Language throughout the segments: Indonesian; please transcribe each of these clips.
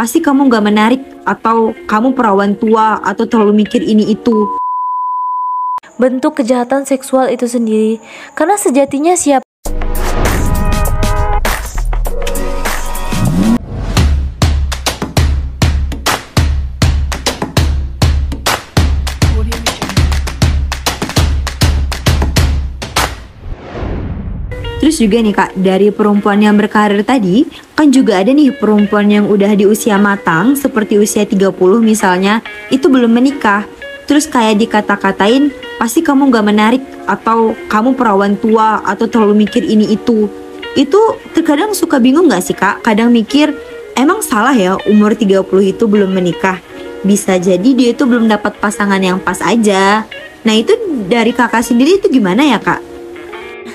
pasti kamu gak menarik atau kamu perawan tua atau terlalu mikir ini itu. Bentuk kejahatan seksual itu sendiri, karena sejatinya siapa Terus juga nih kak, dari perempuan yang berkarir tadi, kan juga ada nih perempuan yang udah di usia matang, seperti usia 30 misalnya, itu belum menikah. Terus kayak dikata-katain, pasti kamu gak menarik, atau kamu perawan tua, atau terlalu mikir ini itu. Itu terkadang suka bingung gak sih kak? Kadang mikir, emang salah ya umur 30 itu belum menikah? Bisa jadi dia itu belum dapat pasangan yang pas aja. Nah itu dari kakak sendiri itu gimana ya kak?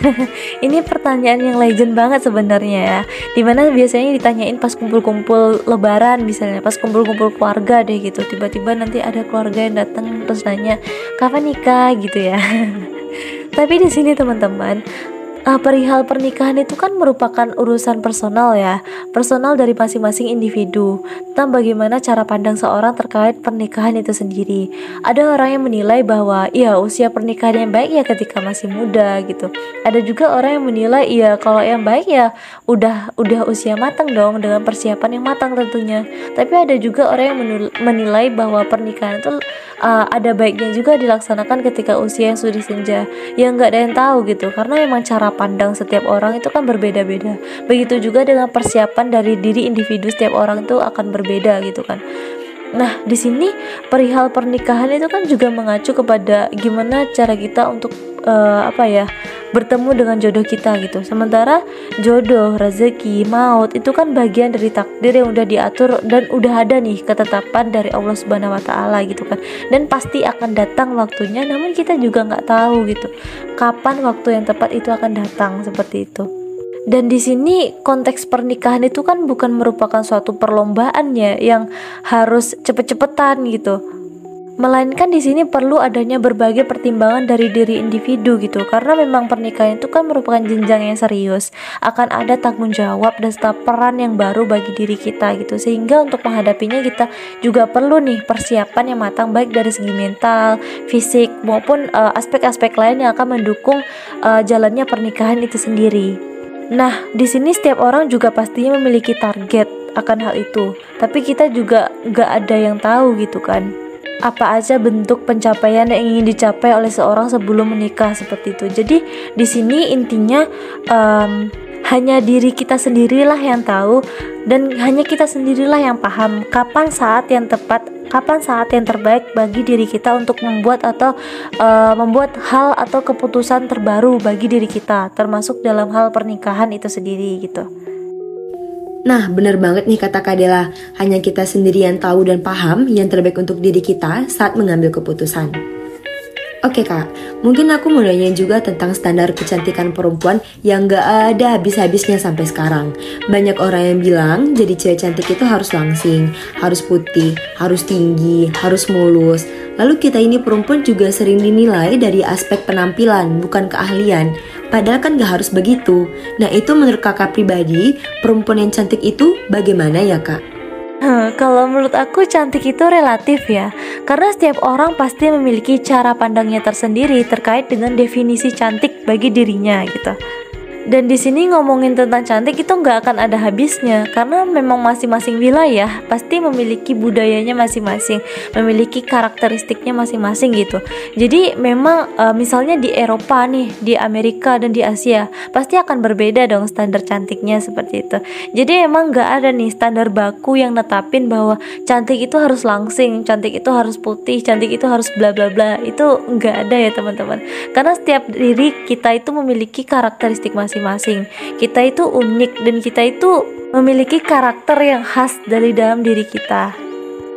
ini pertanyaan yang legend banget sebenarnya ya. Di mana biasanya ditanyain pas kumpul-kumpul lebaran misalnya pas kumpul-kumpul keluarga deh gitu. Tiba-tiba nanti ada keluarga yang datang terus nanya kapan nikah? gitu ya. Tapi di sini teman-teman uh, perihal pernikahan itu kan merupakan urusan personal ya, personal dari masing-masing individu tentang bagaimana cara pandang seorang terkait pernikahan itu sendiri. Ada orang yang menilai bahwa ya usia pernikahan yang baik ya ketika masih muda gitu. Ada juga orang yang menilai ya kalau yang baik ya udah udah usia matang dong dengan persiapan yang matang tentunya. Tapi ada juga orang yang menilai bahwa pernikahan itu uh, ada baiknya juga dilaksanakan ketika usia yang sudah senja. Ya nggak ada yang tahu gitu karena emang cara pandang setiap orang itu kan berbeda-beda. Begitu juga dengan persiapan dari diri individu setiap orang itu akan berbeda gitu kan. Nah, di sini perihal pernikahan itu kan juga mengacu kepada gimana cara kita untuk uh, apa ya bertemu dengan jodoh kita gitu. Sementara jodoh, rezeki, maut itu kan bagian dari takdir yang udah diatur dan udah ada nih ketetapan dari Allah Subhanahu Wa Taala gitu kan. Dan pasti akan datang waktunya, namun kita juga nggak tahu gitu kapan waktu yang tepat itu akan datang seperti itu. Dan di sini konteks pernikahan itu kan bukan merupakan suatu perlombaan ya yang harus cepet-cepetan gitu. Melainkan di sini perlu adanya berbagai pertimbangan dari diri individu gitu karena memang pernikahan itu kan merupakan jenjang yang serius akan ada tanggung jawab dan serta peran yang baru bagi diri kita gitu sehingga untuk menghadapinya kita juga perlu nih persiapan yang matang baik dari segi mental, fisik maupun eh, aspek-aspek uh, lain yang akan mendukung uh, jalannya pernikahan itu sendiri. Nah, di sini setiap orang juga pastinya memiliki target akan hal itu, tapi kita juga gak ada yang tahu gitu kan. Apa aja bentuk pencapaian yang ingin dicapai oleh seorang sebelum menikah seperti itu. Jadi di sini intinya um, hanya diri kita sendirilah yang tahu dan hanya kita sendirilah yang paham kapan saat yang tepat kapan saat yang terbaik bagi diri kita untuk membuat atau uh, membuat hal atau keputusan terbaru bagi diri kita termasuk dalam hal pernikahan itu sendiri gitu. Nah, benar banget nih kata Kadela, hanya kita sendiri yang tahu dan paham yang terbaik untuk diri kita saat mengambil keputusan. Oke kak, mungkin aku mau nanya juga tentang standar kecantikan perempuan yang gak ada habis-habisnya sampai sekarang. Banyak orang yang bilang jadi cewek cantik itu harus langsing, harus putih, harus tinggi, harus mulus. Lalu kita ini perempuan juga sering dinilai dari aspek penampilan, bukan keahlian. Padahal kan gak harus begitu. Nah itu menurut kakak pribadi, perempuan yang cantik itu bagaimana ya kak? Kalau menurut aku cantik itu relatif ya, karena setiap orang pasti memiliki cara pandangnya tersendiri terkait dengan definisi cantik bagi dirinya gitu. Dan di sini ngomongin tentang cantik itu nggak akan ada habisnya karena memang masing-masing wilayah pasti memiliki budayanya masing-masing, memiliki karakteristiknya masing-masing gitu. Jadi memang e, misalnya di Eropa nih, di Amerika dan di Asia pasti akan berbeda dong standar cantiknya seperti itu. Jadi emang nggak ada nih standar baku yang netapin bahwa cantik itu harus langsing, cantik itu harus putih, cantik itu harus bla bla bla. Itu nggak ada ya teman-teman. Karena setiap diri kita itu memiliki karakteristik masing masing-masing. Kita itu unik dan kita itu memiliki karakter yang khas dari dalam diri kita.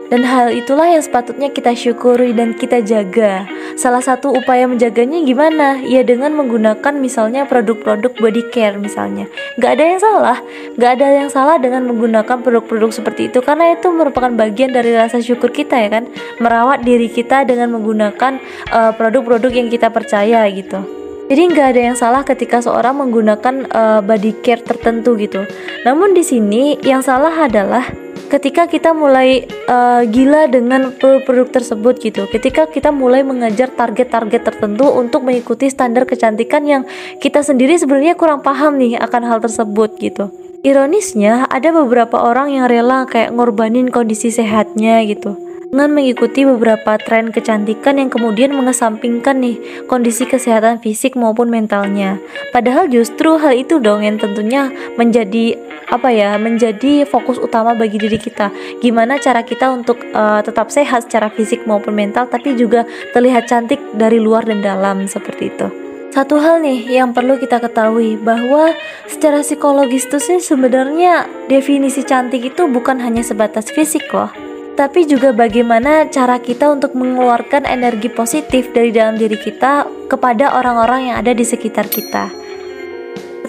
Dan hal itulah yang sepatutnya kita syukuri dan kita jaga. Salah satu upaya menjaganya gimana? Ya dengan menggunakan misalnya produk-produk body care misalnya. Gak ada yang salah, gak ada yang salah dengan menggunakan produk-produk seperti itu karena itu merupakan bagian dari rasa syukur kita ya kan. Merawat diri kita dengan menggunakan uh, produk-produk yang kita percaya gitu. Jadi nggak ada yang salah ketika seorang menggunakan uh, body care tertentu gitu. Namun di sini yang salah adalah ketika kita mulai uh, gila dengan produk-produk tersebut gitu. Ketika kita mulai mengejar target-target tertentu untuk mengikuti standar kecantikan yang kita sendiri sebenarnya kurang paham nih akan hal tersebut gitu. Ironisnya, ada beberapa orang yang rela kayak ngorbanin kondisi sehatnya gitu dengan mengikuti beberapa tren kecantikan yang kemudian mengesampingkan nih kondisi kesehatan fisik maupun mentalnya. Padahal justru hal itu dong yang tentunya menjadi apa ya, menjadi fokus utama bagi diri kita. Gimana cara kita untuk uh, tetap sehat secara fisik maupun mental tapi juga terlihat cantik dari luar dan dalam seperti itu. Satu hal nih yang perlu kita ketahui bahwa secara psikologis itu sih sebenarnya definisi cantik itu bukan hanya sebatas fisik loh tapi juga bagaimana cara kita untuk mengeluarkan energi positif dari dalam diri kita kepada orang-orang yang ada di sekitar kita.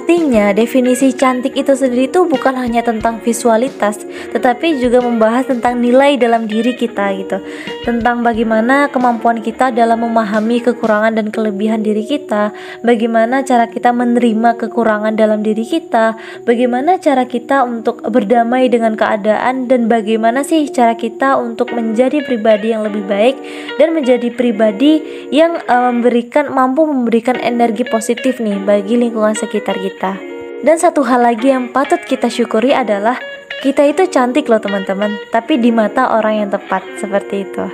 Artinya, definisi cantik itu sendiri itu bukan hanya tentang visualitas, tetapi juga membahas tentang nilai dalam diri kita gitu. Tentang bagaimana kemampuan kita dalam memahami kekurangan dan kelebihan diri kita, bagaimana cara kita menerima kekurangan dalam diri kita, bagaimana cara kita untuk berdamai dengan keadaan dan bagaimana sih cara kita untuk menjadi pribadi yang lebih baik dan menjadi pribadi yang uh, memberikan mampu memberikan energi positif nih bagi lingkungan sekitar kita kita. Dan satu hal lagi yang patut kita syukuri adalah kita itu cantik loh teman-teman, tapi di mata orang yang tepat seperti itu.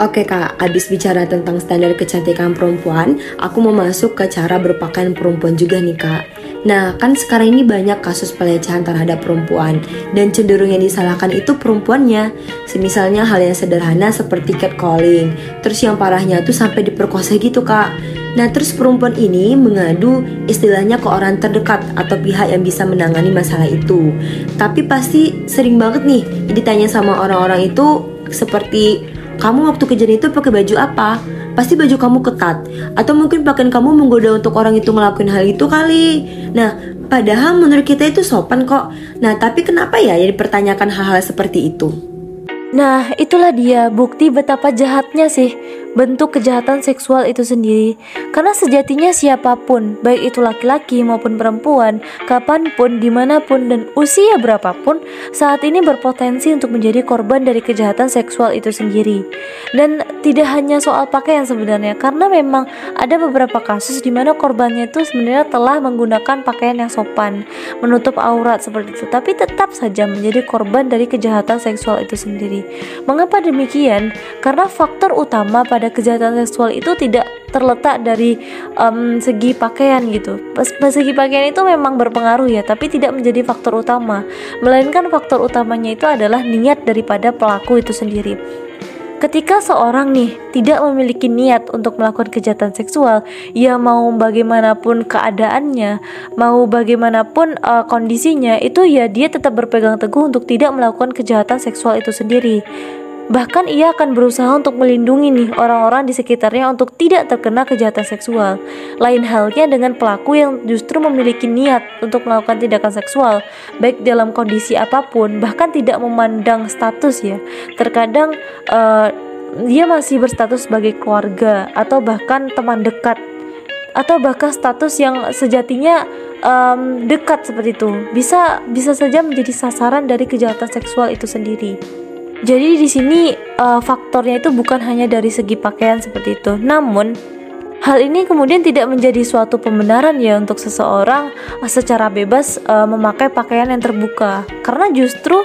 Oke kak, abis bicara tentang standar kecantikan perempuan, aku mau masuk ke cara berpakaian perempuan juga nih kak. Nah, kan sekarang ini banyak kasus pelecehan terhadap perempuan dan cenderung yang disalahkan itu perempuannya. Semisalnya hal yang sederhana seperti catcalling, terus yang parahnya tuh sampai diperkosa gitu kak. Nah, terus perempuan ini mengadu istilahnya ke orang terdekat atau pihak yang bisa menangani masalah itu. Tapi pasti sering banget nih ditanya sama orang-orang itu seperti kamu waktu kejadian itu pakai baju apa? Pasti baju kamu ketat Atau mungkin pakaian kamu menggoda untuk orang itu ngelakuin hal itu kali Nah, padahal menurut kita itu sopan kok Nah, tapi kenapa ya yang dipertanyakan hal-hal seperti itu? Nah, itulah dia bukti betapa jahatnya sih bentuk kejahatan seksual itu sendiri. Karena sejatinya siapa pun, baik itu laki-laki maupun perempuan, kapan pun, di mana pun, dan usia berapapun, saat ini berpotensi untuk menjadi korban dari kejahatan seksual itu sendiri. Dan tidak hanya soal pakaian sebenarnya, karena memang ada beberapa kasus di mana korbannya itu sebenarnya telah menggunakan pakaian yang sopan, menutup aurat seperti itu, tapi tetap saja menjadi korban dari kejahatan seksual itu sendiri. Mengapa demikian? Karena faktor utama pada kejahatan seksual itu tidak terletak dari um, segi pakaian gitu. Segi pakaian itu memang berpengaruh ya, tapi tidak menjadi faktor utama. Melainkan faktor utamanya itu adalah niat daripada pelaku itu sendiri. Ketika seorang nih tidak memiliki niat untuk melakukan kejahatan seksual, ya mau bagaimanapun keadaannya, mau bagaimanapun uh, kondisinya, itu ya dia tetap berpegang teguh untuk tidak melakukan kejahatan seksual itu sendiri. Bahkan ia akan berusaha untuk melindungi nih orang-orang di sekitarnya untuk tidak terkena kejahatan seksual. Lain halnya dengan pelaku yang justru memiliki niat untuk melakukan tindakan seksual, baik dalam kondisi apa pun, bahkan tidak memandang status ya. Terkadang uh, dia masih berstatus sebagai keluarga atau bahkan teman dekat atau bahkan status yang sejatinya um, dekat seperti itu bisa bisa saja menjadi sasaran dari kejahatan seksual itu sendiri. Jadi di sini uh, faktornya itu bukan hanya dari segi pakaian seperti itu, namun hal ini kemudian tidak menjadi suatu pembenaran ya untuk seseorang uh, secara bebas uh, memakai pakaian yang terbuka, karena justru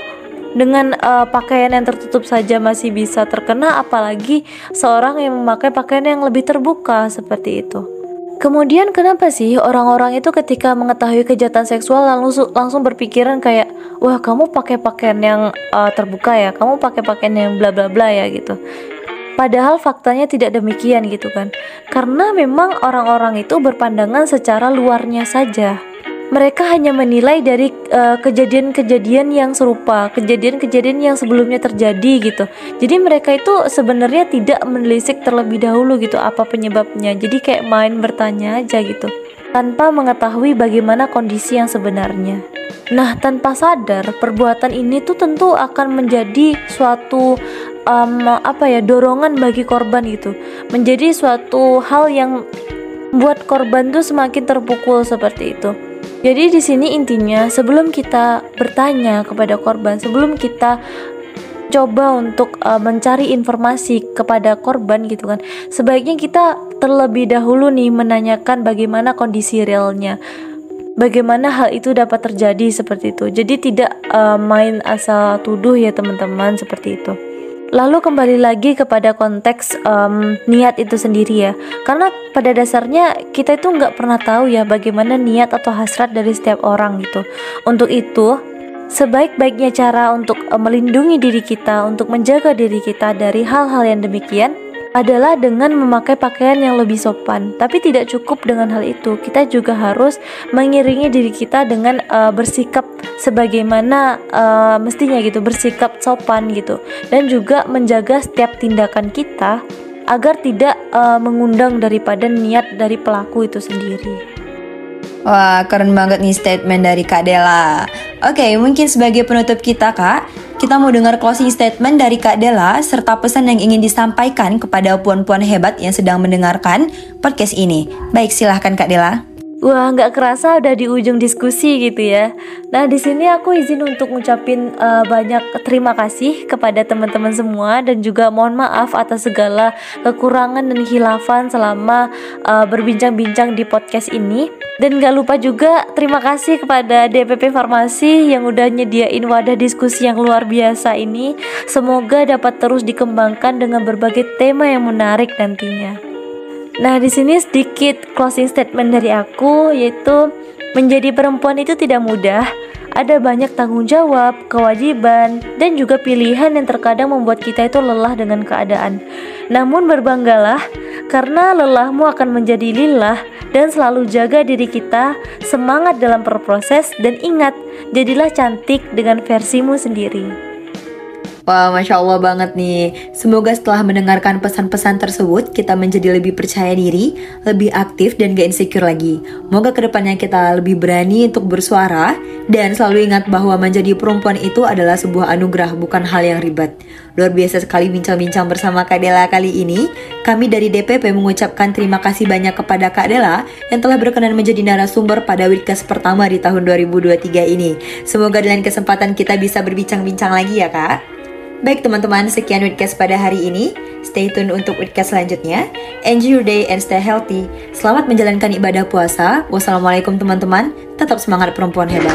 dengan uh, pakaian yang tertutup saja masih bisa terkena, apalagi seorang yang memakai pakaian yang lebih terbuka seperti itu. Kemudian kenapa sih orang-orang itu ketika mengetahui kejahatan seksual langsung langsung berpikiran kayak wah kamu pakai pakaian yang uh, terbuka ya, kamu pakai pakaian yang bla bla bla ya gitu. Padahal faktanya tidak demikian gitu kan. Karena memang orang-orang itu berpandangan secara luarnya saja mereka hanya menilai dari eh, kejadian-kejadian uh, yang serupa, kejadian-kejadian yang sebelumnya terjadi gitu. Jadi mereka itu sebenarnya tidak menelisik terlebih dahulu gitu apa penyebabnya. Jadi kayak main bertanya aja gitu tanpa mengetahui bagaimana kondisi yang sebenarnya. Nah, tanpa sadar, perbuatan ini tuh tentu akan menjadi suatu um, apa ya dorongan bagi korban gitu, menjadi suatu hal yang buat korban tuh semakin terpukul seperti itu. Jadi di sini intinya sebelum kita bertanya kepada korban, sebelum kita coba untuk uh, mencari informasi kepada korban gitu kan. Sebaiknya kita terlebih dahulu nih menanyakan bagaimana kondisi realnya. Bagaimana hal itu dapat terjadi seperti itu. Jadi tidak uh, main asal tuduh ya teman-teman seperti itu. Lalu kembali lagi kepada konteks um, niat itu sendiri ya, karena pada dasarnya kita itu nggak pernah tahu ya bagaimana niat atau hasrat dari setiap orang gitu. Untuk itu, sebaik-baiknya cara untuk melindungi diri kita, untuk menjaga diri kita dari hal-hal yang demikian, adalah dengan memakai pakaian yang lebih sopan. Tapi tidak cukup dengan hal itu, kita juga harus mengiringi diri kita dengan uh, bersikap sebagaimana uh, mestinya gitu, bersikap sopan gitu, dan juga menjaga setiap tindakan kita agar tidak uh, mengundang daripada niat dari pelaku itu sendiri. Wah, keren banget nih statement dari Kak Dela. Oke, mungkin sebagai penutup kita, Kak, kita mau dengar closing statement dari Kak Dela serta pesan yang ingin disampaikan kepada puan-puan hebat yang sedang mendengarkan podcast ini. Baik, silahkan Kak Dela. Wah, nggak kerasa udah di ujung diskusi gitu ya. Nah, di sini aku izin untuk ngucapin uh, banyak terima kasih kepada teman-teman semua dan juga mohon maaf atas segala kekurangan dan hilafan selama uh, berbincang-bincang di podcast ini. Dan gak lupa juga terima kasih kepada DPP Farmasi yang udah nyediain wadah diskusi yang luar biasa ini. Semoga dapat terus dikembangkan dengan berbagai tema yang menarik nantinya. Nah, di sini sedikit closing statement dari aku yaitu menjadi perempuan itu tidak mudah. Ada banyak tanggung jawab, kewajiban, dan juga pilihan yang terkadang membuat kita itu lelah dengan keadaan. Namun berbanggalah karena lelahmu akan menjadi lillah dan selalu jaga diri kita, semangat dalam berproses dan ingat, jadilah cantik dengan versimu sendiri. Wah, Masya Allah banget nih. Semoga setelah mendengarkan pesan-pesan tersebut, kita menjadi lebih percaya diri, lebih aktif, dan gak insecure lagi. Moga ke depannya kita lebih berani untuk bersuara, dan selalu ingat bahwa menjadi perempuan itu adalah sebuah anugerah, bukan hal yang ribet. Luar biasa sekali bincang-bincang bersama Kak Dela kali ini. Kami dari DPP mengucapkan terima kasih banyak kepada Kak Dela yang telah berkenan menjadi narasumber pada Witkas pertama di tahun 2023 ini. Semoga dengan kesempatan kita bisa berbincang-bincang lagi ya Kak. Baik teman-teman, sekian Widcast pada hari ini. Stay tune untuk Widcast selanjutnya. Enjoy your day and stay healthy. Selamat menjalankan ibadah puasa. Wassalamualaikum teman-teman. Tetap semangat perempuan hebat.